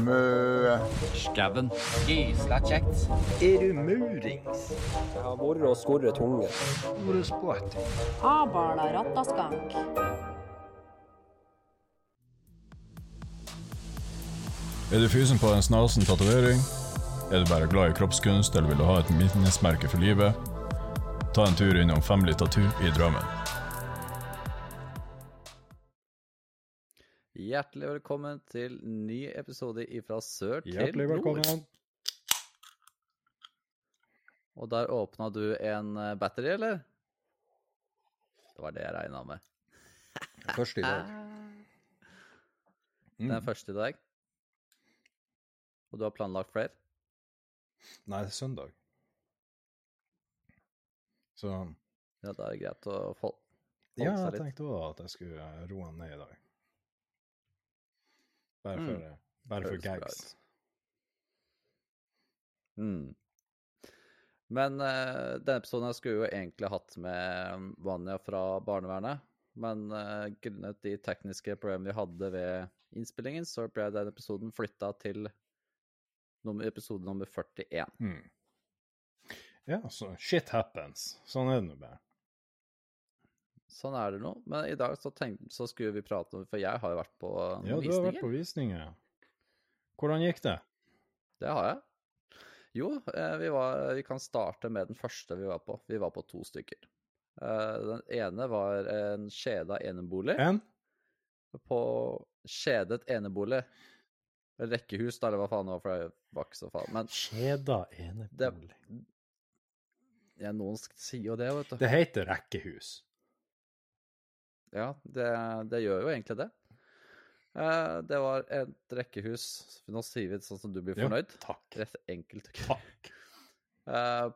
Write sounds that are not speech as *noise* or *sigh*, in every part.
Mø. Skauen. Gysla kjekt. Er du murings? Jeg har vært og skorret tunge. Vært sport? Abala rattaskank. Er du fysen på en snasen tatovering? Er du bare glad i kroppskunst, eller vil du ha et minnesmerke for livet? Ta en tur innom Family Tattoo i Drammen. Hjertelig velkommen til ny episode ifra sør til Hjertelig velkommen. nord. Og der åpna du en eh, battery, eller? Det var det jeg regna med. Først i dag. Den er første i dag. Og du har planlagt flere? Nei, det er søndag. Så Ja, da er det greit å få holde ja, seg jeg tenkte òg at jeg skulle eh, roe den ned i dag. Bare for, mm. bare for gags. Mm. Men uh, denne episoden jeg skulle jo egentlig hatt med Vanja fra barnevernet. Men uh, grunnet de tekniske problemene vi hadde ved innspillingen, så ble den episoden flytta til nummer, episode nummer 41. Mm. Ja, så shit happens. Sånn er det nå bare. Sånn er det nå. Men i dag så, tenk, så skulle vi prate om For jeg har jo vært på noen visninger. Ja, du har visninger. vært på visninger. Hvordan gikk det? Det har jeg. Jo, eh, vi, var, vi kan starte med den første vi var på. Vi var på to stykker. Eh, Den ene var en skjeda enebolig. En? På skjedet enebolig. Rekkehus, da, eller hva faen det var, for det var ikke så faen. Men Skjeda det, enebolig. ja, noen sier jo det, vet du. Det heter rekkehus. Ja, det, det gjør jo egentlig det. Uh, Det var et rekkehus Nå sier vi det sånn som du blir Ja, fornøyd. takk. Rett enkelt. Takk. Uh,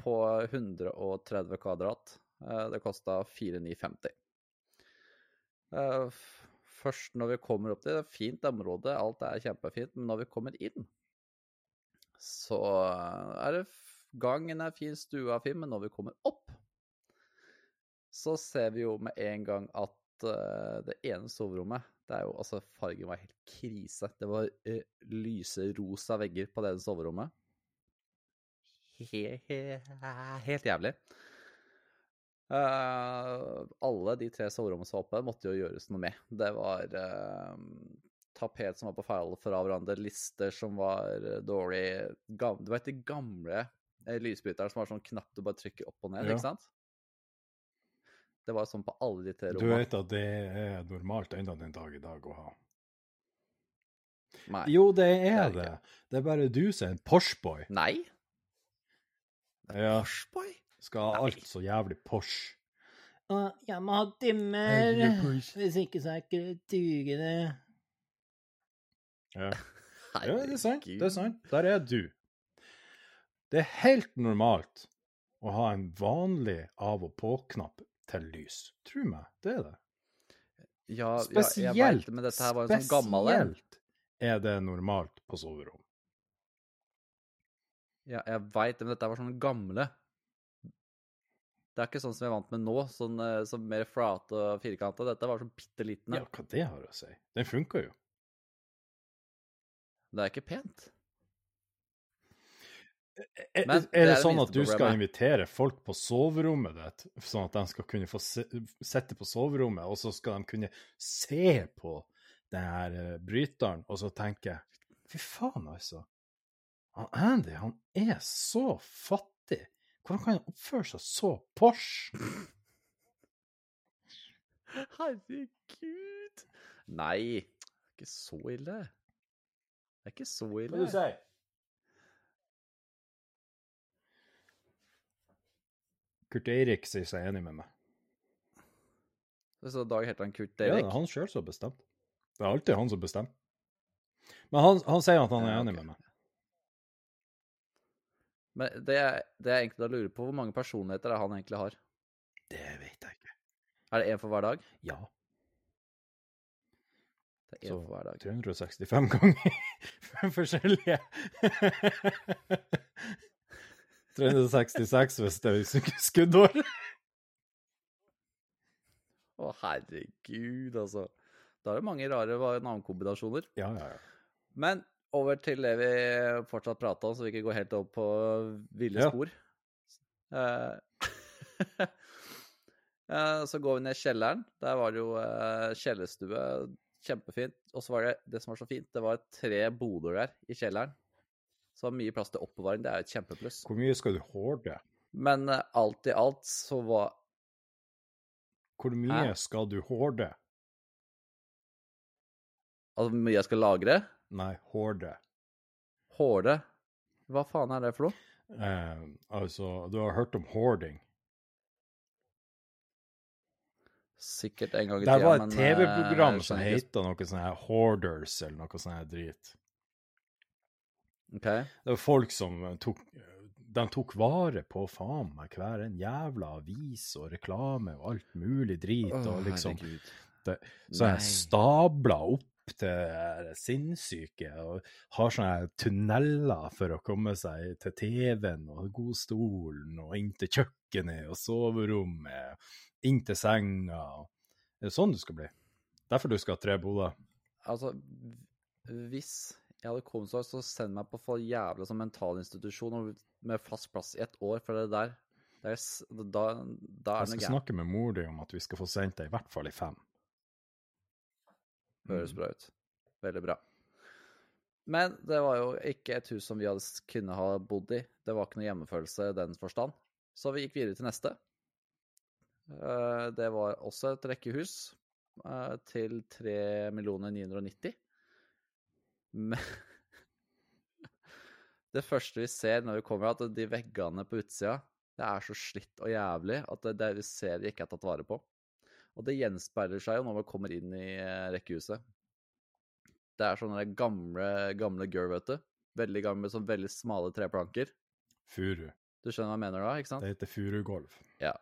på 130 kvadrat. Uh, det kosta 4950. Eh, først når vi kommer opp til det, er fint område, alt er kjempefint, men når vi kommer inn, så er det Gangen er fin, stua er fin, men når vi kommer opp, så ser vi jo med en gang at uh, det ene soverommet det er jo, altså Fargen var helt krise. Det var uh, lyserosa vegger på det soverommet. He, he, helt jævlig. Uh, alle de tre soverommene som var oppe, måtte jo gjøres noe med. Det var eh, tapet som var på feil fra hverandre, lister som var eh, dårlig Du vet de gamle eh, lysbryterne som har sånn knapp du bare trykker opp og ned, Ja. ikke sant? Det var sånn på alle de tre Du vet at det er normalt enda den dag i dag å ha. Nei. Jo, det det er er det. Det er bare du som er en Porsche-boy. Nei? Ja, Porsche-boy? skal ha alt så jævlig Porsche. jeg må ha dimmer. Hvis ikke så er ikke det dugende. Ja. *laughs* ja, det er sant. Det er sant. Der er du. Det er helt normalt å ha en vanlig av- og på-knapp til lys. Tro meg, det er det. Ja, ja, jeg Spesielt, vet men dette her var en sånn gammel en. er det normalt på soverom. Ja, jeg veit det, men dette var sånne gamle. Det er ikke sånn som jeg er vant med nå, sånn, sånn mer flate og firkanta. Dette var sånn bitte liten. Ja, hva det har å si? Den funker jo. Det er ikke pent. Er, er det er sånn at du skal invitere folk på soverommet ditt, sånn at de skal kunne få se, sitte på soverommet, og så skal de kunne se på den her eh, bryteren, og så tenke Fy faen, altså. Han Andy, han er så fattig. Hvordan kan han oppføre seg så Porsche? *laughs* Herregud. Nei, det er ikke så ille. Det er ikke så ille. Hva sier Kurt Eirik sier seg enig med meg. Så Dag heter han Kurt Eirik? Ja, det er han sjøl som bestemt. Det er alltid han som bestemmer. Men han, han sier at han er enig okay. med meg. Men det det jeg egentlig å lure på hvor mange personligheter er han egentlig har. Det vet jeg ikke. Er det én for hver dag? Ja. Det er én for hver dag. 365 ganger *laughs* forskjellige. 366 hvis det er sk- skuddår. Å, herregud, altså. Da er det mange rare navnkombinasjoner. Ja, ja, ja. Men over til det vi fortsatt prater om, så vi ikke går helt opp på ville Ja. spor. Eh, *laughs* eh, så går vi ned i kjelleren. Der var det jo uh, kjellerstue. Kjempefint. Og så var det det som var så fint, det var tre boder der i kjelleren. Så det var mye plass til oppbevaring. Det er jo et kjempepluss. Hvor mye skal du horde? Men uh, alt i alt så var Hvor mye Hæ? skal du horde? Altså, hvor mye jeg skal lagre? Nei, horde. Horde? Hva faen er det for noe? Uh, altså, du har hørt om hoarding? Sikkert en gang i Det var et TV-program eh, som skjønner heter noe sånn her Hoarders, eller noe sånn her drit. OK. Det var folk som tok De tok vare på faen meg hver en jævla avis og reklame og alt mulig drit, Oh, og liksom det, Så jeg stabla opp til sinnssyke og har sånne tunneler for å komme seg til TV-en og godstolen og inn til kjøkkenet og soverommet, inn til senga. Det Er sånn du skal bli? Derfor du skal ha tre boder? Altså, hvis jeg hadde kommet så så send meg på for jævla som mentalinstitusjon med fast plass i ett år, for det der det er, da, da er Jeg skal snakke med mor di om at vi skal få sendt deg i hvert fall i fem. Høres bra ut. Veldig bra. Men det var jo ikke et hus som vi hadde kunne ha bodd i. Det var ikke noe hjemmefølelse i den forstand. Så vi gikk videre til neste. Eh, Det var også et rekkehus eh, til 3 990 Men *laughs* det første vi ser når vi kommer, er at de veggene på utsida det er så slitt og jævlig at det, det vi ser vi ikke er tatt vare på. Og det gjenspeiler seg jo når man kommer inn i eh, rekkehuset. Det er sånne gamle, gamle gulv, vet du. Veldig gamle, sånn veldig smale treplanker. Furu. Du skjønner hva jeg mener da, ikke sant? Det heter furugolv. Ja.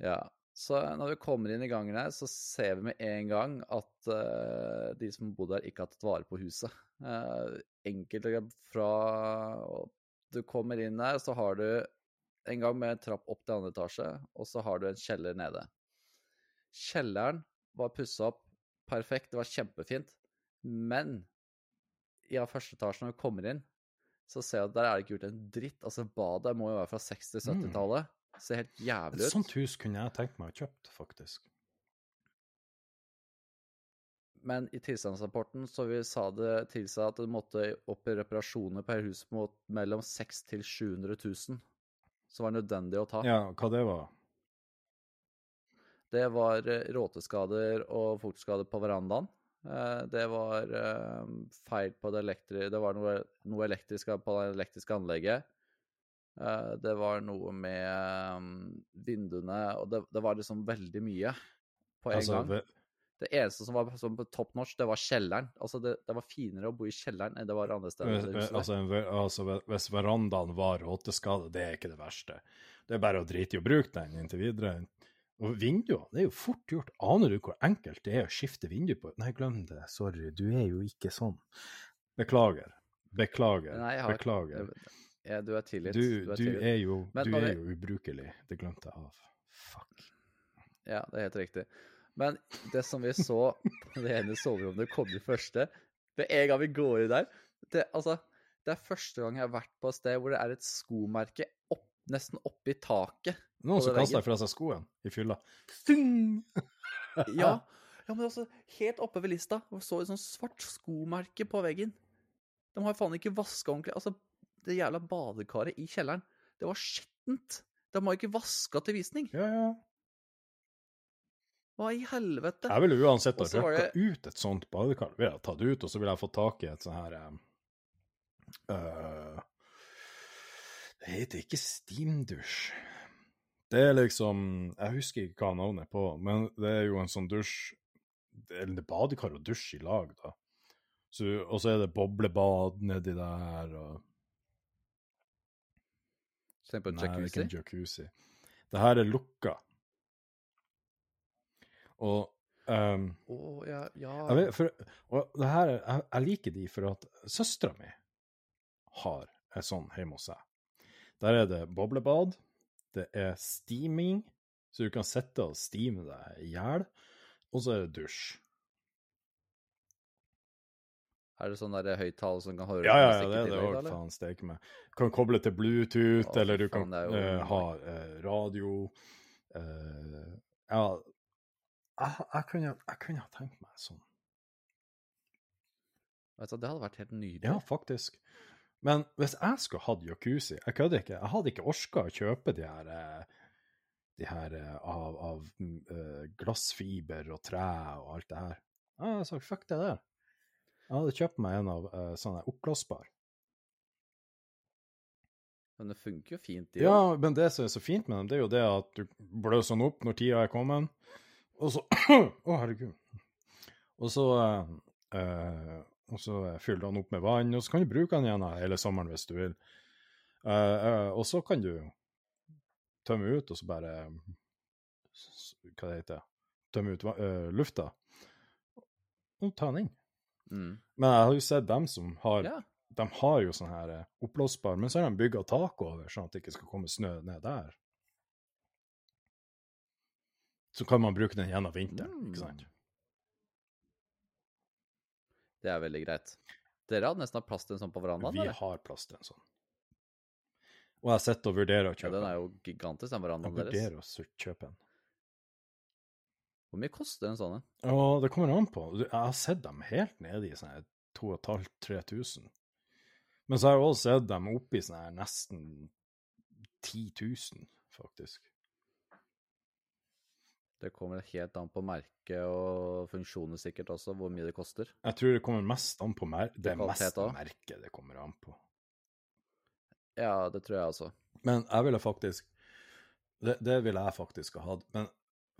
Ja. Så når vi kommer inn i gangen her, så ser vi med en gang at uh, de som bodde her, ikke har tatt vare på huset. Uh, enkelte fra Du kommer inn der, så har du en gang med en trapp opp til andre etasje, og så har du en kjeller nede. Kjelleren var pussa opp perfekt, det var kjempefint, men i ja, første etasje når vi kommer inn, så ser jeg at der er det ikke gjort en dritt. Altså, badet må jo være fra 60-70-tallet. Ser helt jævlig ut. Et sånt hus kunne jeg tenkt meg å kjøpt, faktisk. Men i tilstandsrapporten så vi sa det tilsa at det måtte opp i reparasjoner per hus mot mellom 600 til 700 000. Som var nødvendig å ta. Ja, hva det var? Det var eh, råteskader og fuktskader på verandaen. Eh, Det var eh, feil på det elektriske Det var noe, noe elektrisk på det elektriske anlegget. Eh, Det var noe med eh, vinduene Og det, det var liksom veldig mye på en Altså, gang. Det eneste som var som på top notch, det var kjelleren. Altså, det, det var finere å bo i kjelleren enn det var andre steder. altså, altså, hvis verandaen var råteskade, det er ikke det verste. Det er bare å drite i å bruke den inntil videre. Og vinduene, det er jo fort gjort. Aner du hvor enkelt det er å skifte vindu på? Nei, glem det. Sorry, du er jo ikke sånn. Beklager. Beklager. Nei, har- Beklager. Ja, du er tilgitt. Du, er du tilgitt. er jo, Men du er vi- jo ubrukelig. Det glemte jeg av. Fuck. Ja, det er helt riktig. Men det som vi så på det ene soverommet kom i første Med en gang vi går i der det, altså, det er første gang jeg har vært på et sted hvor det er et skomerke opp, nesten oppi taket. Noen som veggen. fra seg skoen i fylla. *laughs* Ja, ja men altså, helt oppe ved lista så et sånt svart skomerke på veggen. De har faen ikke vaska ordentlig. Altså, det jævla badekaret i kjelleren, det var skittent. De har ikke vaska til visning. Ja, ja. Hva i helvete? Jeg ville uansett ha røkka det... ut et sånt badekar. Ville jeg tatt det ut, og så ville jeg fått tak i et sånt her eh, Det heter ikke steamdusj. Det er liksom Jeg husker ikke hva navnet er på, men det er jo en sånn dusj Eller det er badekar og dusj i lag, da. Så, og så er det boblebad nedi der, og Tenk på en Nei, det er ikke en jacuzzi. Det her er lukka. Og um, oh, ja, ja. Jeg, vet, for, og det her, jeg, jeg liker de for at søstera mi har et sånn hjemme hos seg. Der er det boblebad, det er steaming, så du kan sitte og steame deg i hjel, og så er det dusj. Er det sånn der høyttaler som kan høre Ja, ja, ja, det, det er det faen steike meg. Du kan koble til Bluetooth, Åh, eller du faen, kan jo uh, ha uh, radio uh, Ja, jeg, jeg, kunne, jeg kunne ha tenkt meg sånn. Vet du, det hadde vært helt nydelig. Ja, faktisk. Men hvis jeg skulle hatt jacuzzi Jeg kødder ikke. Jeg hadde ikke orka å kjøpe de her de her av, av mm, glassfiber og tre og alt det her. Jeg hadde sagt fuck det der. Jeg hadde kjøpt meg en av uh, sånne oppblåsbar. Men det funker jo fint, de Ja, men det som er så fint med dem, det er jo det at du bløser den opp når tida er kommet, og så *clears throat* Å, herregud. Og så uh, og så fyller du den opp med vann, og så kan du bruke den igjen hele sommeren hvis du vil. Uh, uh, og så kan du tømme ut, og så bare Hva det heter Tømme ut eh, lufta, og ta den inn. Mm. Men jeg har jo sett dem som har Ja. De har jo sånn her eh, oppblåsbar, men så har de bygga tak over, sånn at det ikke skal komme snø ned der. Så kan man bruke den gjennom vinteren, ikke sant? Mm. Det er veldig greit. Dere hadde nesten hatt plass til en sånn på verandaen, Vi eller? har plass til en sånn. Og jeg sitter og vurderer å kjøpe den er jo gigantisk, den Jeg verandaen deres. vurderer å kjøpe en. Hvor mye koster en sånn en? Og det kommer an på. Jeg har sett dem helt nede i sånn her 2500-3000. Men så har jeg også sett dem oppe i sånn nesten 10 000, faktisk. Det kommer helt an på merket og funksjoner sikkert også, hvor mye det koster. Jeg tror det kommer mest an på mer Det er mest merket det kommer an på. Ja, det tror jeg også. Men jeg ville faktisk Det, det ville jeg faktisk ha hatt. Men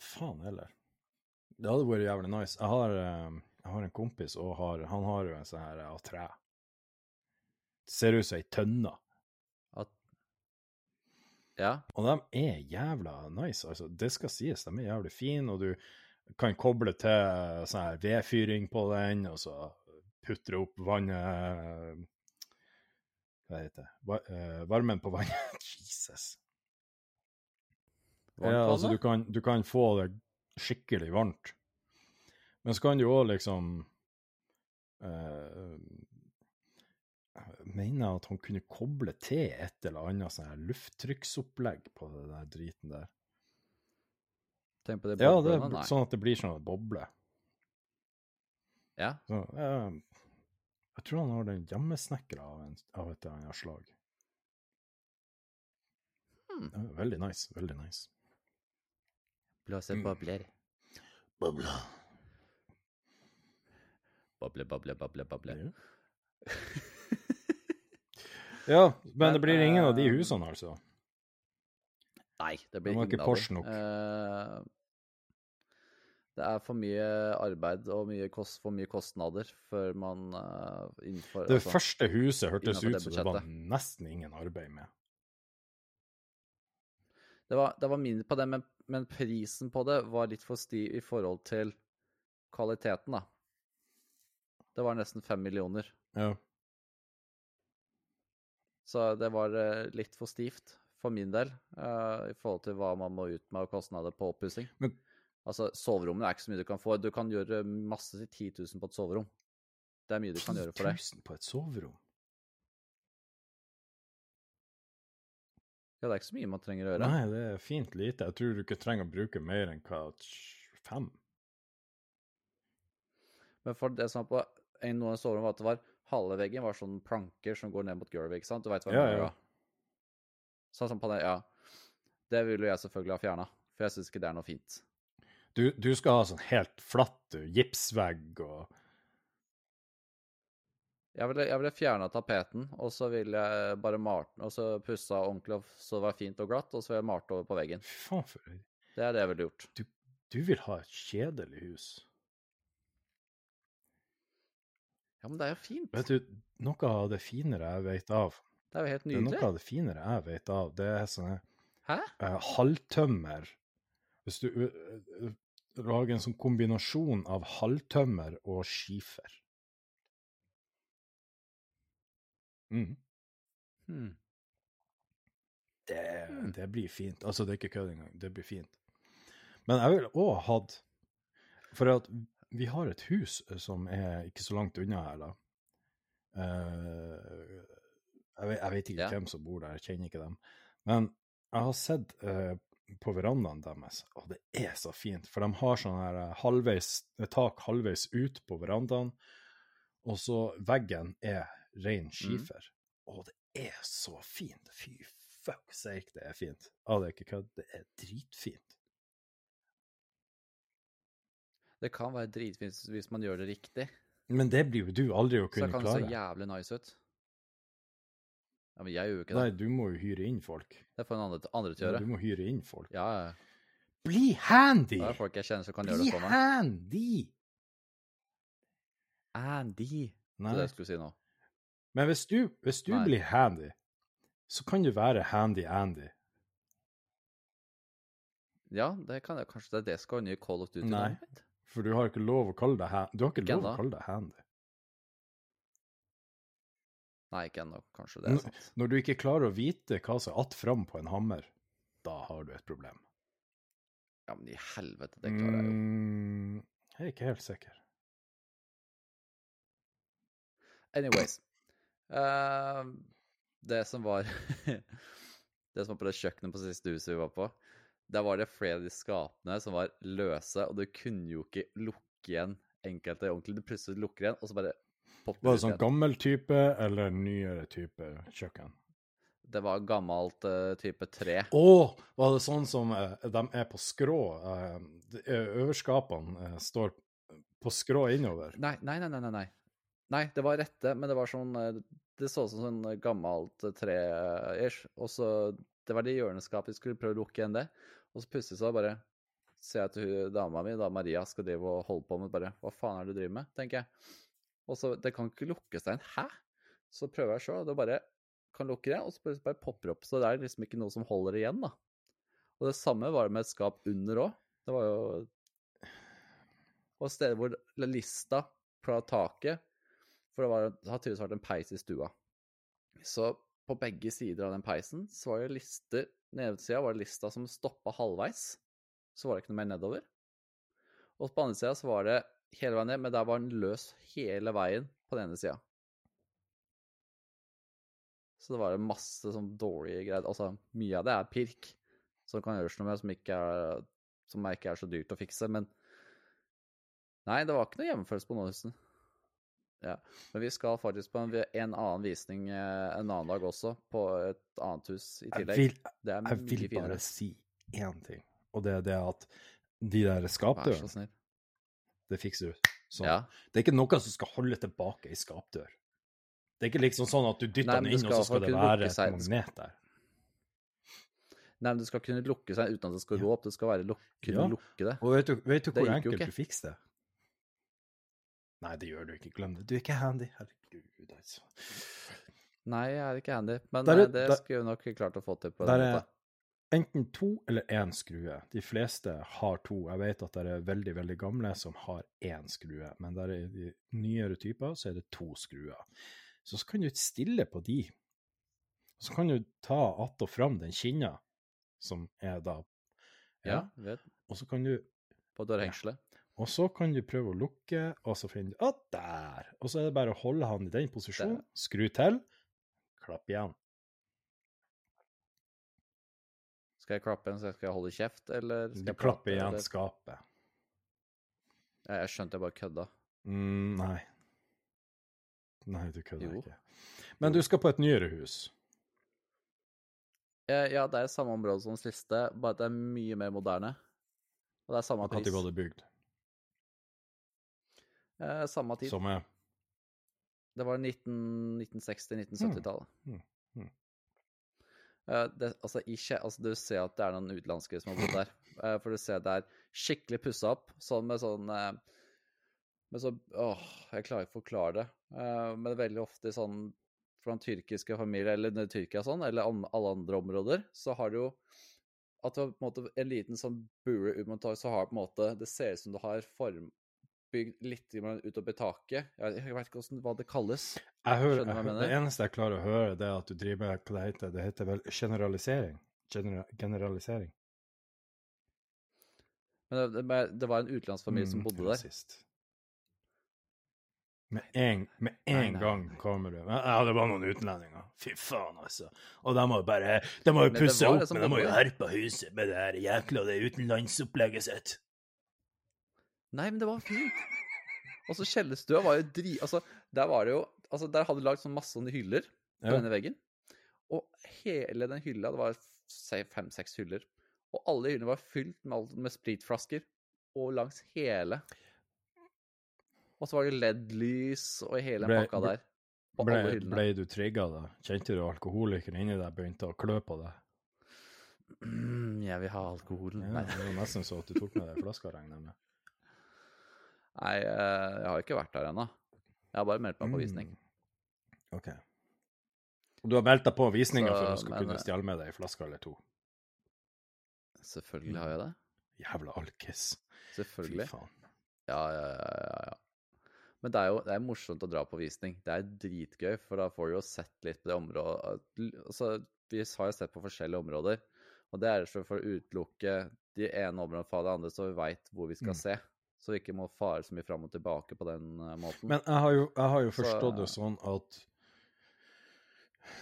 faen heller. Det hadde vært jævlig nice. Jeg har, eh, jeg har en kompis, og har, han har jo en sånn her av tre. Ser ut som ei tønne. At... Ja, Og de er jævla nice, altså. Det skal sies, de er jævlig fine, og du kan koble til sånn her vedfyring på den, og så putre opp vannet Hva heter det? Va eh, varmen på vannet. *laughs* Jesus. Ja, altså, du kan, du kan få det skikkelig varmt. Men så kan du òg liksom eh, Jeg mener at han kunne koble til et eller annet sånn her lufttrykksopplegg på det der driten der. Tenk på det Ja, det er Nei. sånn at det blir sånn boble. Ja, Så, eh, jeg tror han har den hjemmesnekra av, en, av et eller annet slag. Hmm. Veldig nice. Veldig nice. Blåse Mm. bobler. Bobla. Boble, boble, boble, boble. *laughs* Ja, men, Men, det blir ingen av de eh, husene, altså. Nei, det blir Den var ingen ikke av Porsche dem. nok. Eh, det er for mye arbeid og mye kost, for mye kostnader før man uh, innenfor Det altså, første huset hørtes ut som det var nesten ingen arbeid med. det, var, det var mindre på det, men, men prisen på det var litt for stiv i forhold til kvaliteten, da. Det var nesten fem millioner. Ja. Så det var eh, litt for stivt for min del uh, i forhold til hva man må ut med av kostnader på oppussing. Men- Altså, soverommene er ikke så mye du kan få. Du kan gjøre masse til 10 000 på et soverom. Det er mye du kan gjøre for det. 10 000 på et soverom. Ja, det er ikke så mye man trenger å gjøre. Nei, det er fint lite. Jeg tror du ikke trenger å bruke mer enn hva fem. Men for det som var på en, noen soverom, var at det var halve veggen var sånn planker som går ned mot gulvet, ikke sant? Du veit hva ja, det er? ja. Sånn som det, ja. Det ville jeg selvfølgelig ha fjerna, for jeg syns ikke det er noe fint. Du, du skal ha sånn helt flatt gipsvegg og Jeg ville, jeg ville fjerna tapeten, og så ville jeg bare malt og så pussa ordentlig så det var fint og glatt, og så ville jeg malt over på veggen. Faen for ei- Det er det jeg ville gjort. Du vil ha et kjedelig hus. Ja, men det er jo fint. Vet du, noe av det finere jeg vet av Det er jo helt Det er noe av det finere jeg vet av, det er sånne Hæ? Uh, halvtømmer Hvis du uh, lager en sånn kombinasjon av halvtømmer og skifer. Mm. Hmm. Det, Mm. det blir fint. Altså, det er ikke kødd engang. Det blir fint. Men jeg ville òg hatt For at vi har et hus som er ikke så langt unna her, da. Uh, jeg, vet, jeg vet ikke Ja. hvem som bor der, jeg kjenner ikke dem. Men jeg har sett uh, på verandaen deres, og det er så fint. For de har sånn her eh, halvveis, tak halvveis ut på verandaen, og så veggen er ren skifer. Og det er så fint. Fy fuck sake, det er fint. Å, det er ikke kødd. Det er dritfint. Det kan være dritfint hvis man gjør det riktig. Men det blir jo du aldri å kunne klare. Så kan det se jævlig nice ut. Ja, men jeg gjør jo ikke det. Nei, du må jo hyre inn folk. Det får en andre, andre til å Ja, gjøre. du må hyre inn folk. Ja, ja. Bli handy! Det er folk jeg kjenner som kan gjøre det for meg. handy! Andy. Det er det jeg skulle si nå. Men hvis du, hvis du blir handy, så kan du være handy-Andy. Ja, det kan jeg. Kanskje det er det skal nye Call of Duty? Nei. mitt? For du har ikke lov å kalle deg handy. Du har ikke Gen lov å kalle deg handy. Nei, ikke ennå. Kanskje det er sant. sant. Når du ikke klarer å vite hva som er att fram på en hammer, da har du et problem. Ja, men i helvete, det klarer jeg jo. Mm, jeg er ikke helt sikker. Anyways. Eh, det som var *laughs* Det som var på det kjøkkenet på siste huset vi var på, der var det flere av de skapene som var løse, og du kunne jo ikke lukke igjen enkelte ordentlig. Du plutselig lukker igjen, og så bare popper Var det det sånn gammel type eller nyere type kjøkken? Det var gammelt uh, type tre. Å, var det sånn som uh, de er på skrå? Uh, eh, Øverskapene eh, står på skrå innover. Nei, nei, nei, nei, nei, nei. Det var rette, men det var sånn eh, Det så ut som sånn gammelt eh, tre-ish. Og så Det var det hjørneskapet vi skulle prøve å lukke igjen det. Og så plutselig så bare ser jeg til dama mi, da Maria, skal drive og holde på med bare Hva faen er det du driver med? tenker jeg. Og så Det kan ikke lukkes inn. Hæ? Så prøver jeg sjøl, og det bare kan lukke det, og så bare, bare popper opp. Så det er liksom ikke noe som holder igjen, da. Og det samme var det med et skap under òg. Det var jo Og steder hvor lista fra taket For det, var, det har tydeligvis vært en peis i stua. Så på begge sider av den peisen så var det lister Nedsida var det lista som stoppa halvveis. Så var det ikke noe mer nedover. Og på andre sida så var det hele veien ned, men der var den løs hele veien på den ene sida. Så det var masse sånn dårlige greier. Altså, mye av det er pirk som kan gjøres noe med, som ikke er, som ikke er så dyrt å fikse. Men nei, det var ikke noe hjemmefølelse på Nåhusen. Ja. Men vi skal faktisk på en, en annen visning eh, en annen dag også, på et annet hus i Jeg tillegg. vil, det er jeg vil finere. bare si én ting, og det er det at de der skapdørene, det fikser du sånn. Ja. Det er ikke noe som skal holde tilbake ei skapdør. Det er ikke liksom sånn at du dytter den inn, og så skal det være et magnet der. Nei, men det skal kunne lukke seg uten at det skal gå opp. Det skal være luk kunne Ja. lukke det. Og vet du, vet du hvor enkelt du fikser det? Nei, det gjør du ikke. Glem det. Du er ikke handy. Herregud, altså. Nei, jeg er ikke handy, men Der er- eh, det der- skulle vi nok klart å få til på Der den er enten to eller én skrue. De fleste har to. Jeg vet at det er veldig, veldig gamle som har én skrue, men der er de nyere typer, så er det to skruer. Så, så kan du stille på de. Så kan du ta att og fram den kinna, som er da Ja, vet, Og så kan du på dørhengselet. Og så kan du prøve å lukke, og så finner du Å, der! Og så er det bare å holde han i den posisjonen, skru til, klapp igjen. Skal jeg klappe igjen, så skal jeg holde kjeft, eller skal jeg klapper prate, igjen eller? skapet. Ja, jeg skjønte jeg bare kødda. Mm, nei. Nei, du kødder Jo. ikke. Men du skal på et nyere hus. Eh, Ja, det er samme område som siste, bare at det er mye mer moderne. Og det er samme pris. Når var det bygd? Eh, samme tid. Som er Det var 1960-1970-tallet. Mm, mm. Eh, det, altså, altså, du ser at det er noen utenlandske som har bodd der. *laughs* Eh, for du ser det er skikkelig pussa opp, sånn med sånn eh, med så, Åh, jeg klarer ikke å forklare det. Eh, men veldig ofte sånn fra tyrkiske familie, eller Tyrkia sånn, eller an, alle andre områder, så har du jo at du har på en måte en liten sånn bure ut mot taket, så har på en måte Det ser ut som du har form, bygd litt utover taket. Jeg, vet ikke hvordan, hva det kalles. jeg hører, jeg hører, Det eneste jeg klarer å høre, det er at du driver med hva det heter. Det heter vel generalisering? Genera generalisering. Men det, det, det var en utenlandsfamilie som Mm, bodde der. Sist. Med en, med en nei. gang kommer du Ja, det var noen utenlendinger. Fy faen, altså. Og de må jo bare De må jo pusse opp, men de må jo herpe huset med det her jækla det utenlandsopplegget sitt. Nei, men det var fint. Og så kjellerstua var jo dri... Altså, der var det jo Altså, der hadde de lagd sånn masse sånne hyller på Ja. denne veggen. Og hele den hylla, det var fem-seks hyller, og alle hyllene var fylt med, alt, med spritflasker. Og langs hele. Og så var det LED-lys og hele Ble- pakka der. På Ble, alle hyllene. ble du trigga da? Kjente du alkoholikeren inni deg begynte å klø på deg? Mm, jeg vil ha alkoholen. Ja, det var nesten så at du tok med deg flaska, regner jeg med. Nei, eh, jeg har ikke vært der ennå. Jeg har bare meldt meg på visning. Mm. OK. Og du har meldt deg på visninga for å skulle men, kunne eh, stjele med deg ei flaske eller to? Selvfølgelig har jeg det. Jævla alkis. Fy faen. Ja, ja, ja, ja. Men det er jo det er morsomt å dra på visning. Det er dritgøy, for da får du jo sett litt på det området. Altså, vi har jo sett på forskjellige områder, og det er for å utelukke de ene områdene fra det andre, så vi veit hvor vi skal Mm. se. Så vi ikke må fare så mye fram og tilbake på den eh, måten. Men jeg har jo, jeg har jo Så- forstått det sånn at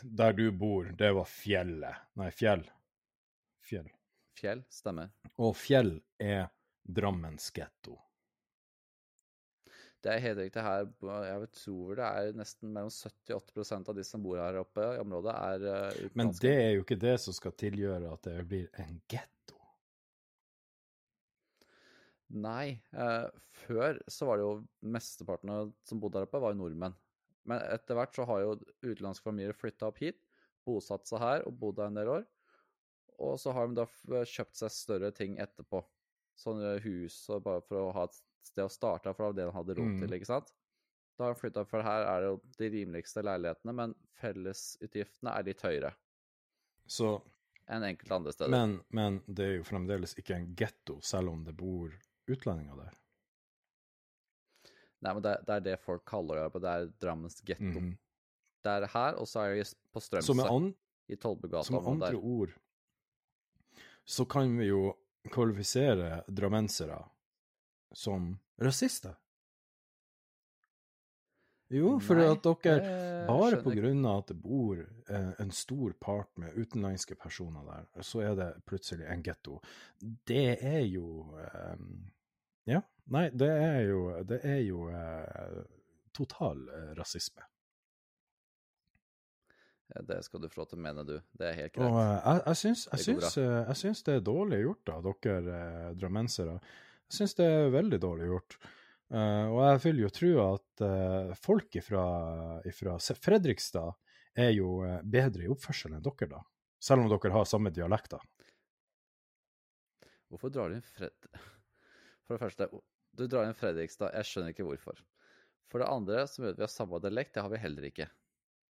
der du bor, det var fjellet. Nei, fjell. Fjell. Fjell, stemmer. Og fjell er Drammens getto. Det er helt riktig her. Jeg tror det er nesten mellom 70-80% av de som bor her oppe i området, er eh, Men det er jo ikke det som skal tilgjøre at det blir en getto. Nei. Eh, før så var det jo mesteparten som bodde der oppe, var jo nordmenn. Men etter hvert så har jo utenlandske familier flytta opp hit, bosatt seg her og bodd her en del år. Og så har de da kjøpt seg større ting etterpå. Sånne hus og bare for å ha et sted å starte, for det var det de hadde råd Mm. til, ikke sant? Da har de flytta, for her er det jo de rimeligste leilighetene, men fellesutgiftene er litt høyere Så, enn enkelte andre steder. men, men det er jo fremdeles ikke en getto, selv om det bor utlendinger der. Nei, men det, det er det folk kaller det. Det er Drammens getto. Mhm. Det er her, og så er det på Strømsø, i Tollbugata. Som med andre der. ord så kan vi jo kvalifisere drammensere som rasister. Jo, for Nei, at dere Bare pga. at det bor eh, en stor part med utenlandske personer der, så er det plutselig en getto. Det er jo eh, Ja. Nei, det er jo, det er jo eh, total eh, rasisme. Ja, Det skal du få lov til å mene, du. Det er helt Og greit. eh, jeg, jeg, syns, jeg, syns, jeg syns det er dårlig gjort av dere drammensere. Jeg syns det er veldig dårlig gjort. Eh, og jeg vil jo tro at uh, folk fra Fredrikstad er jo eh, bedre i oppførsel enn dere, da. Selv om dere har samme dialekter. Hvorfor drar du inn Fred... *laughs* For det første, du drar inn Fredrikstad. Jeg skjønner ikke hvorfor. For det andre, så vet vi har samme dialekt. Det har vi heller ikke.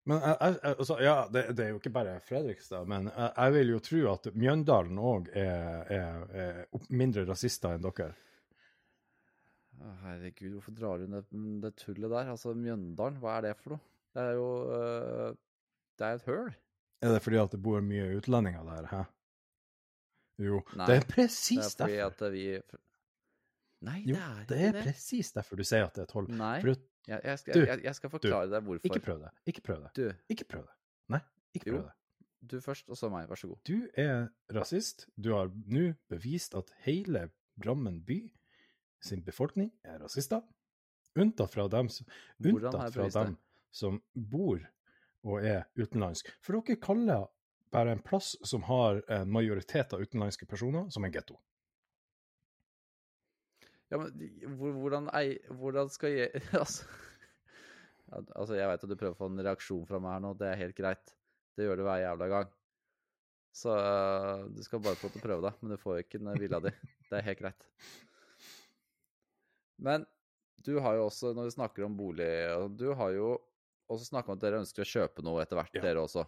Men jeg, jeg- altså, ja, det, det er jo ikke bare Fredrikstad, men jeg, jeg vil jo tro at Mjøndalen òg er, er, er mindre rasister enn dere. Herregud, hvorfor drar du ned det, det tullet der? Altså, Mjøndalen, hva er det for noe? Det er jo uh, Det er et høl. Er det fordi at det bor mye utlendinger der, hæ? Jo, Nei, det er Det presis er fordi derfor. at vi Nei, Jo, det er det ikke er det. presis derfor du sier at det er et hull. Nei, jeg, jeg, skal, Du, jeg, jeg skal forklare deg hvorfor. ikke prøv det. Ikke prøv det. Du, Ikke prøv det. Nei, ikke Jo. prøv det. du først, og så meg. Vær så god. Du er rasist. Du har nå bevist at hele Drammen by sin befolkning er rasister. Unntatt fra dem, unntatt fra dem som bor og er utenlandsk. For dere kaller bare en plass som har en majoritet av utenlandske personer, som en getto. Ja, men hvordan, hvordan skal jeg *laughs* Altså, altså jeg veit at du prøver å få en reaksjon fra meg her nå. Det er helt greit. Det gjør du hver jævla gang. Så du skal bare få til å prøve deg, men du får ikke den villa di. Det er helt greit. Men du har jo også, når vi snakker om bolig Du har jo også snakka om at dere ønsker å kjøpe noe etter hvert, Ja. dere også.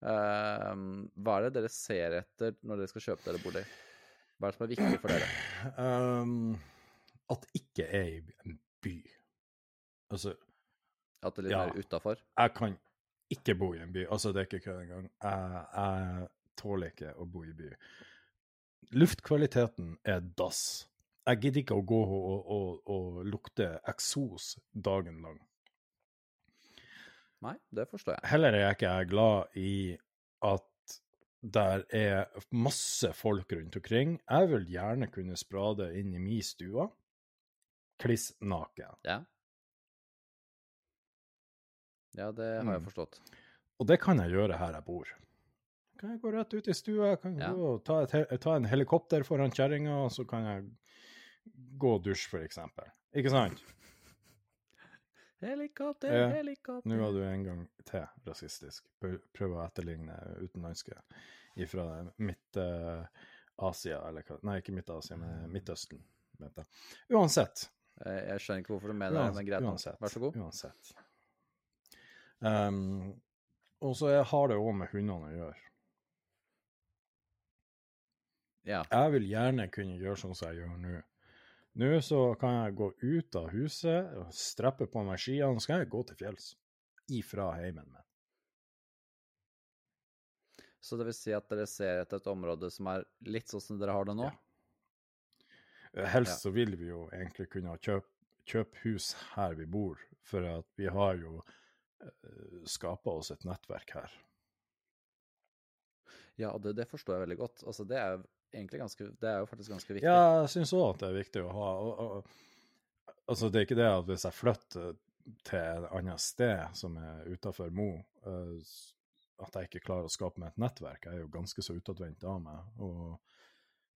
Ehm, hva er det dere ser etter når dere skal kjøpe dere bolig? Hva er det som er viktig for dere? Um, *clears throat* at det ikke er i en by. Altså, At det er litt Ja. mer utafor? jeg kan ikke bo i en by. Altså, det er ikke kødd engang. Jeg, jeg tåler ikke å bo i by. Luftkvaliteten er dass. Jeg gidder ikke å gå og, og, og, lukte eksos dagen lang. Nei, det forstår jeg. Heller er jeg ikke glad i at der er masse folk rundt omkring. Jeg vil gjerne kunne sprade inn i min stue, kliss naken. Ja. Ja, det har jeg Mm. forstått. Og det kan jeg gjøre her jeg bor. Kan jeg gå rett ut i stua, kan Ja. gå og ta, ta en helikopter foran kjerringa, og så kan jeg gå og dusje, for eksempel. Ikke sant? Helikopter, Ja, helikopter. Nå var du en gang til rasistisk. Prøv å etterligne utenlandske fra Midt-Asia, eller hva Nei, ikke Midt-Asia, men Midtøsten. Mente. Uansett. Jeg, jeg skjønner ikke hvorfor du mener det, men greit. Uansett. Vær så god. Uansett. Um, og så har det òg med hundene å gjøre. Ja. Jeg vil gjerne kunne gjøre sånn som jeg gjør nå. Nå så kan jeg gå ut av huset, streppe på meg skiene, så kan jeg gå til fjells. Ifra heimen min. Så det vil si at dere ser etter et område som er litt sånn som dere har det nå? Ja. Helst så vil vi jo egentlig kunne kjøpe kjøpe hus her vi bor, for at vi har jo uh, skapa oss et nettverk her. Ja, og det, det forstår jeg veldig godt. Altså, det er egentlig ganske Det er jo faktisk ganske viktig. Ja, jeg syns òg at det er viktig å ha. Og, og, altså, det er ikke det at hvis jeg flytter til et annet sted som er utafor Mo, eh, at jeg ikke klarer å skape meg et nettverk. Jeg er jo ganske så utadvendt av meg. Og,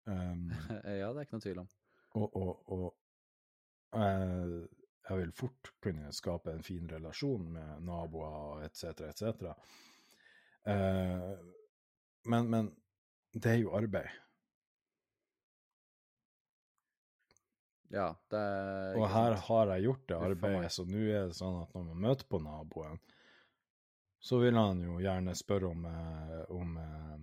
um, *laughs* ja, det er ikke noe tvil om. og, og, og jeg, jeg vil fort kunne skape en fin relasjon med naboer etc., etc. Uh, men, men det er jo arbeid. Ja, det Og her sant. har jeg gjort det arbeidet, så nå er det sånn at når man møter på naboen, så vil han jo gjerne spørre om, eh, om eh,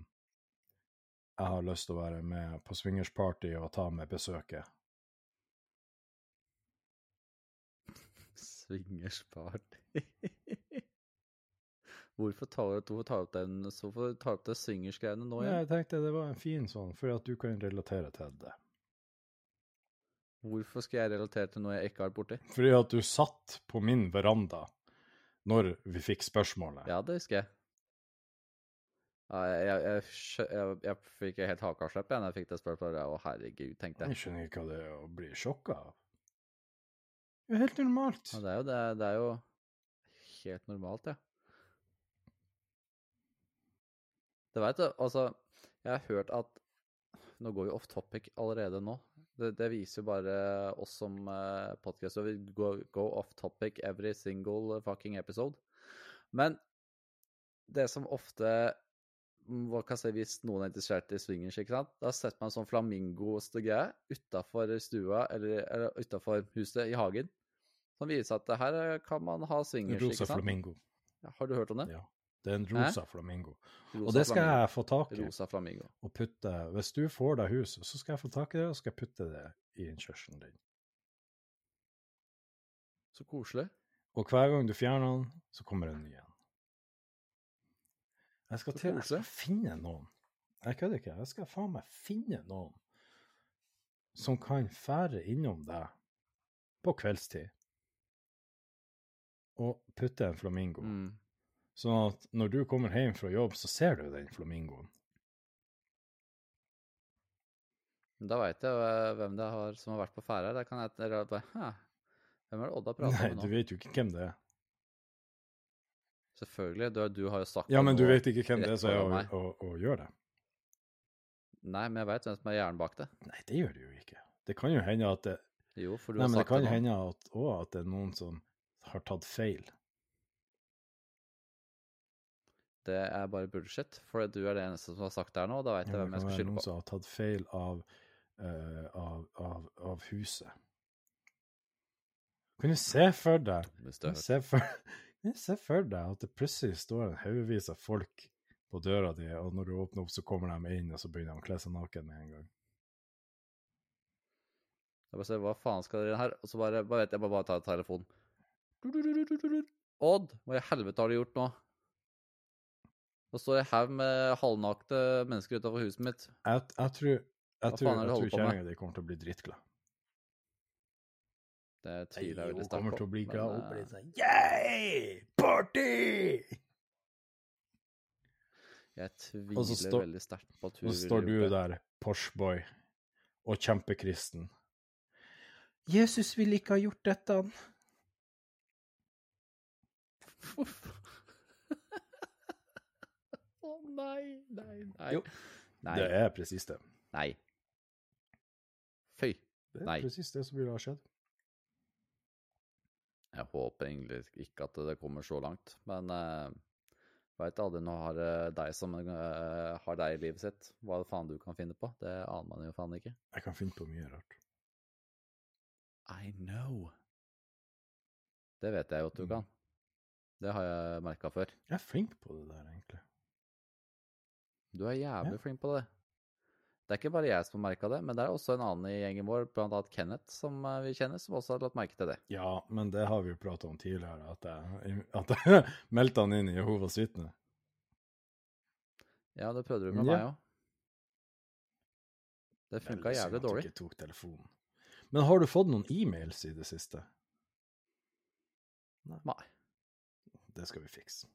jeg har lyst til å være med på swingersparty og ta med besøket. Swingersparty. *laughs* Hvorfor tar du opp den Hvorfor tar du opp det swingersgreiene nå Ja, igjen? jeg tenkte det var en fin sånn, for at du kan relatere til det. Hvorfor skal jeg relatere til noe jeg ikke har vært borti? Fordi at du satt på min veranda når vi fikk spørsmålet. Ja, det husker jeg. Jeg, jeg, jeg, jeg, fikk helt hakaslepp da jeg fikk det spørsmålet. Å, herregud, tenkte jeg. Jeg skjønner ikke hva det er å bli sjokka av. Det er helt normalt. Ja, det er jo det. Det er jo helt normalt, ja. Det veit du, altså Jeg har hørt at Nå går vi off topic allerede nå. Det, det viser bare oss som uh, podkast, og vi go, go off topic every single fucking episode. Men det som ofte mm, hva kan jeg si, Hvis noen er interessert i swingers, ikke sant? da setter man en sånn flamingo-greie utafor stua eller, eller utafor huset i hagen. Som viser at her eh, kan man ha swingers. Rosa ikke sant? flamingo. Ja, har du hørt om det? Ja. Det er en rosa flamingo. Rosa Og det skal flamingo. jeg få tak i. Rosa flamingo. Og putte Hvis du får deg hus, så skal jeg få tak i det, og skal jeg putte det i innkjørselen din. Så koselig. Og hver gang du fjerner den, så kommer en ny en. Jeg skal til jeg skal finne noen. Jeg kødder ikke. Jeg skal faen meg finne noen som kan fære innom deg på kveldstid og putte en flamingo. Mm. Sånn at når du kommer hjem fra jobb, så ser du den flamingoen. Da veit jeg hvem det har som har vært på ferde. Da kan jeg bare Hæ, hvem er det Odd har prata Nei, med du vet jo ikke hvem det er. Selvfølgelig. Du, du har jo sagt Ja, men du vet ikke hvem det er så er å, å, å gjøre det. Nei, men jeg veit hvem som er hjernen bak det. Nei, det gjør det jo ikke. Det kan jo hende at det, Jo, for du nei, har sagt det Nei, men det nå. hende at, også at det er noen som har tatt feil. Det er bare bullshit, for du er det eneste som har sagt det her nå, og da veit jeg Ja, hvem jeg skal skylde noen som har tatt feil av, uh, av, av, av huset. Kan du se for deg Kan du se for, *laughs* kan du se for deg at det plutselig står en haugevis av folk på døra di, og når du åpner opp, så kommer de inn, og så begynner de å kle seg naken med en gang. Jeg bare ser, hva faen skal dere her? Og så bare, bare vet jeg bare, bare tar telefonen. Odd, hva i helvete har du gjort nå? Nå står jeg her med halvnakte mennesker utafor huset mitt. Jeg, jeg tror, jeg tror, det jeg tror på kjerringa di kommer til å bli drittglad. Det tviler jeg hun veldig sterkt kommer til å bli glad. Hun eh, blir sånn Yeah! Party! Jeg tviler stå, veldig sterkt på at hun Og så står du det. der, Porsboy, og kjempekristen. Jesus ville ikke ha gjort dette. Å *laughs* nei, nei, nei. Jo, nei. Det er presis det. Nei. Føy. Det er presis det som ville ha skjedd. Jeg håper egentlig ikke at det kommer så langt, men uh, veit aldri nå har eh, deg som uh, har deg i livet sitt, hva faen du kan finne på. Det aner man jo faen ikke. Jeg kan finne på mye rart. I know. Det vet jeg jo at du Mm. kan. Det har jeg merka før. Jeg er flink på det der, egentlig. Du er jævlig Ja. flink på det. Det er ikke bare jeg som har merka det, men det er også en annen i gjengen vår, annet Kenneth, som eh, vi kjenner, som også har lagt merke til det. Ja, men det har vi jo prata om tidligere, at jeg, at jeg *laughs* meldte han inn i Jehovas vitne. Ja, det prøvde du med Ja. meg òg. Det funka synd jævlig dårlig. ikke tok telefonen. Men har du fått noen e-mails i det siste? Nei, Det skal vi fikse.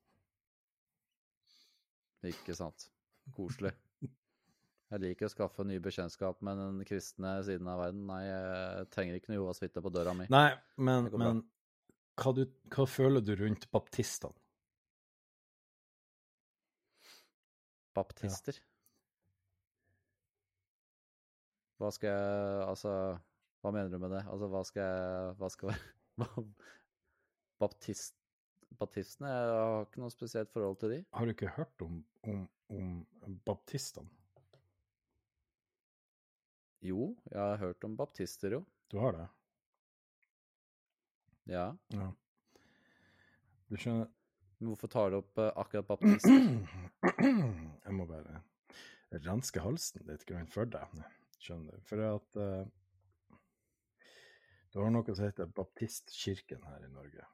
ikke sant. Koselig. Jeg liker å skaffe ny bekjentskap med den kristne siden av verden. Nei, jeg trenger ikke noe Jehovas vitne på døra mi. Nei, men, men hva, du, hva føler du rundt baptistene? Baptister. Hva skal jeg Altså, hva mener du med det? Altså, hva skal jeg Hva skal *laughs* Baptist... Baptistene? Jeg har ikke noe spesielt forhold til de. Har du ikke hørt om, om, om baptistene? Jo, jeg har hørt om baptister, jo. Du har det? Ja. Ja. Du skjønner Men hvorfor tar du opp eh, akkurat baptister? *clears throat* Jeg må bare renske halsen litt grann for deg, skjønner du. For at uh, Du har noe som heter Baptistkirken her i Norge.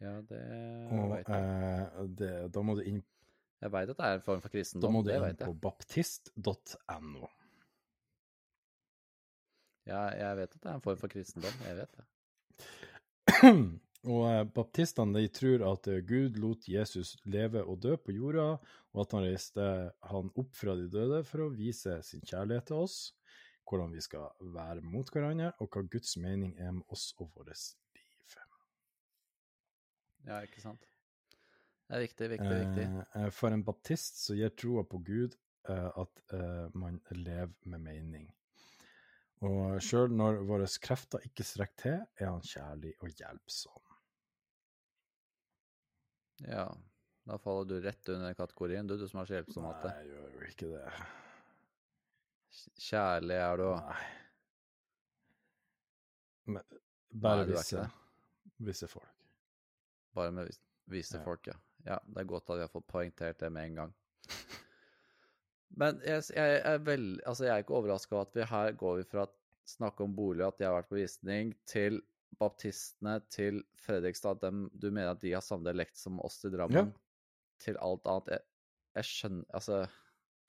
Ja, det Og vet jeg. eh, det, da må du inn, Jeg veit at det er en form for da må du inn på baptist.no. Ja, jeg vet at det er en form for kristendom, jeg vet det. Og eh, baptistene de tror at eh, Gud lot Jesus leve og dø på jorda, og at han reiste han opp fra de døde for å vise sin kjærlighet til oss, hvordan vi skal være mot hverandre, og hva Guds mening er med oss og vårt. Ja, ikke sant? Det er viktig, viktig, viktig. Eh, eh, For en baptist så gir troa på Gud eh, at eh, man lever med mening. Og sjøl når våre krefter ikke strekker til, er han kjærlig og hjelpsom. Ja, da faller du rett under kategorien, du, du som er så hjelpsom at det. Nei, jeg gjør jo ikke det. Kjærlig er du òg. Nei. Men bare Nei, du visse, visse folk. Bare med vis- vise Ja. folk, ja. Ja, det er godt at vi har fått poengtert det med en gang. Men jeg, jeg er vel, altså jeg er ikke overraska over at vi her går vi fra å snakke om bolig, at de har vært på visning, til baptistene, til Fredrikstad. Dem, du mener at de har samme dialekt som oss i Drammen? Til alt annet. Jeg, jeg skjønner Altså,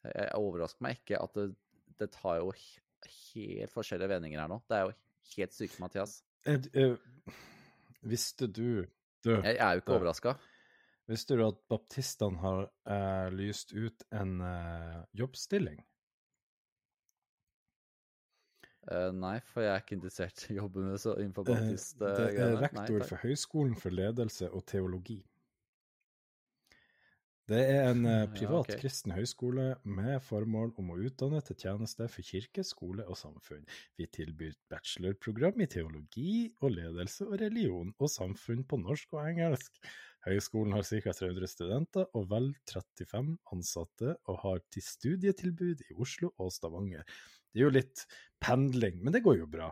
jeg, overrasker meg ikke at det, det tar jo helt forskjellige vendinger her nå. Det er jo helt sykt, Mathias. Eh, Visste du du, Jeg er jo ikke overraska. Visste du at baptistene har uh, lyst ut en uh, jobbstilling? Uh, nei, for jeg er ikke interessert i jobben med så innenfor baptist. det er rektor for Høgskolen for ledelse og teologi. Det er en privat Ja, privat ok. kristen høyskole med formål om å utdanne til tjeneste for kirke, skole og samfunn. Vi tilbyr bachelorprogram i teologi og ledelse og religion og samfunn på norsk og engelsk. Høyskolen har ca. 300 studenter og vel 35 ansatte, og har til studietilbud i Oslo og Stavanger. Det er jo litt pendling, men det går jo bra.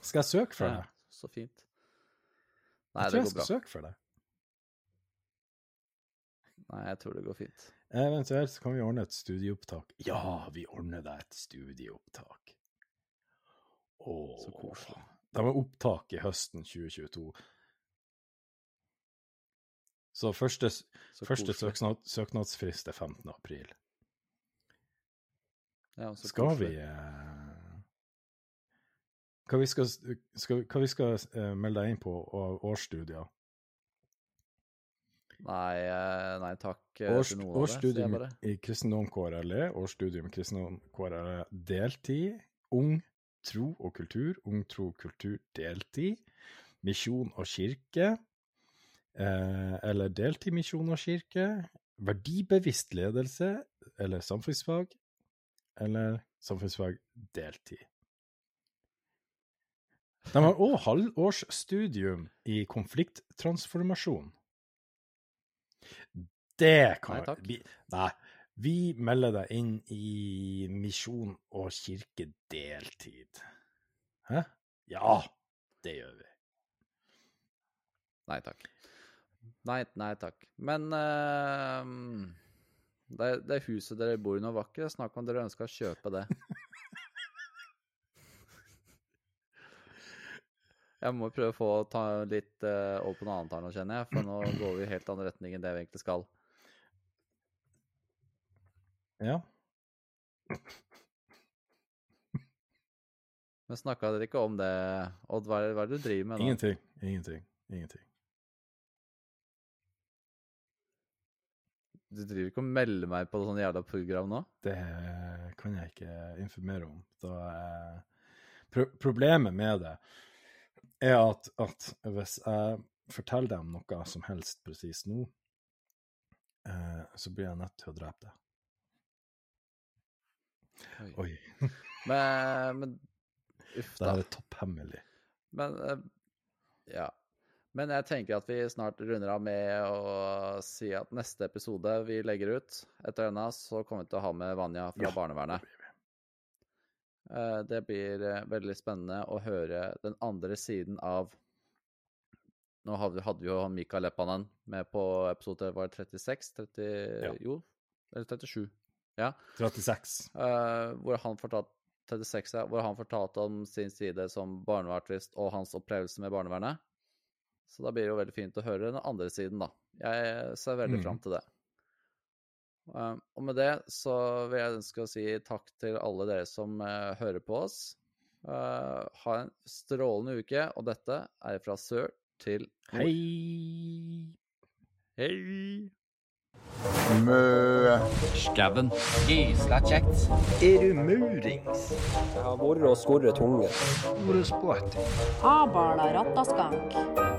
Skal jeg søke for Ja, deg? så fint. Nei, Jeg det tror jeg skal bra. søke for deg. Nei, jeg tror det går fint. Eventuelt så kan vi ordne et studieopptak. Ja, vi ordner deg et studieopptak. Åh, Så koselig. Det var opptak i høsten 2022. Så første, Så første søknad, søknadsfrist er 15. april. Ja, så Skal vi eh, hva vi skal, skal, hva vi skal eh, melde deg inn på av årsstudier? Nei, eh, nei takk eh, Års, til noen av det. bare. i kristendom KRLE, årsstudium i kristendom KRLE deltid, ung tro og kultur, ung tro og kultur deltid, misjon og kirke, eh, eller deltid misjon og kirke, verdibevisst ledelse, eller samfunnsfag, eller samfunnsfag deltid. De har òg halvårsstudium i konflikttransformasjon. Det kan Nei, takk. Vi, nei, vi melder deg inn i misjon og kirke deltid. Hæ? Ja, det gjør vi. Nei takk. Nei, nei takk. Men uh, det, det huset dere bor i nå, var ikke snakk om dere ønska å kjøpe det. Jeg må prøve å få ta litt uh, over på noe annet her nå, kjenner jeg. For nå går vi i helt annen retning enn det vi egentlig skal. Ja. Men snakka dere ikke om det, Odd? Hva er det hva er det du driver med nå? Ingenting. Ingenting. Ingenting. Du driver ikke og melder meg på sånn jævla program nå? Det kan jeg ikke informere om. Da, eh, pro problemet med det er at, at hvis jeg forteller dem noe som helst presis nå, eh, så blir jeg nødt til å drepe deg. Oi. Men, men Uff, da. Det er topphemmelig. Men eh, ja. Men jeg tenker at vi snart runder av med å si at neste episode vi legger ut etter denne, så kommer vi til å ha med Vanja fra Ja, barnevernet. Eh, Det blir eh, veldig spennende å høre den andre siden av Nå hadde vi, jo Mika Mikael Leppanen med på episode var det 36? 30, Ja. Jo, eller 37. Ja. 36. Eh, hvor han fortalte 36, ja, hvor han fortalte om sin side som barnevernsartist og hans opplevelse med barnevernet. Så da blir det jo veldig fint å høre den andre siden, da. Jeg ser veldig mm. fram til det. Eh, og med det så vil jeg ønske å si takk til alle dere som eh, hører på oss. Eh, ha en strålende uke, og dette er fra sør til nord. Hei! Hei! Mø. Skauen. Gysla kjekt. Er du murings? Jeg har vært og skorret tunge. Ordet sport. Abala rattaskank.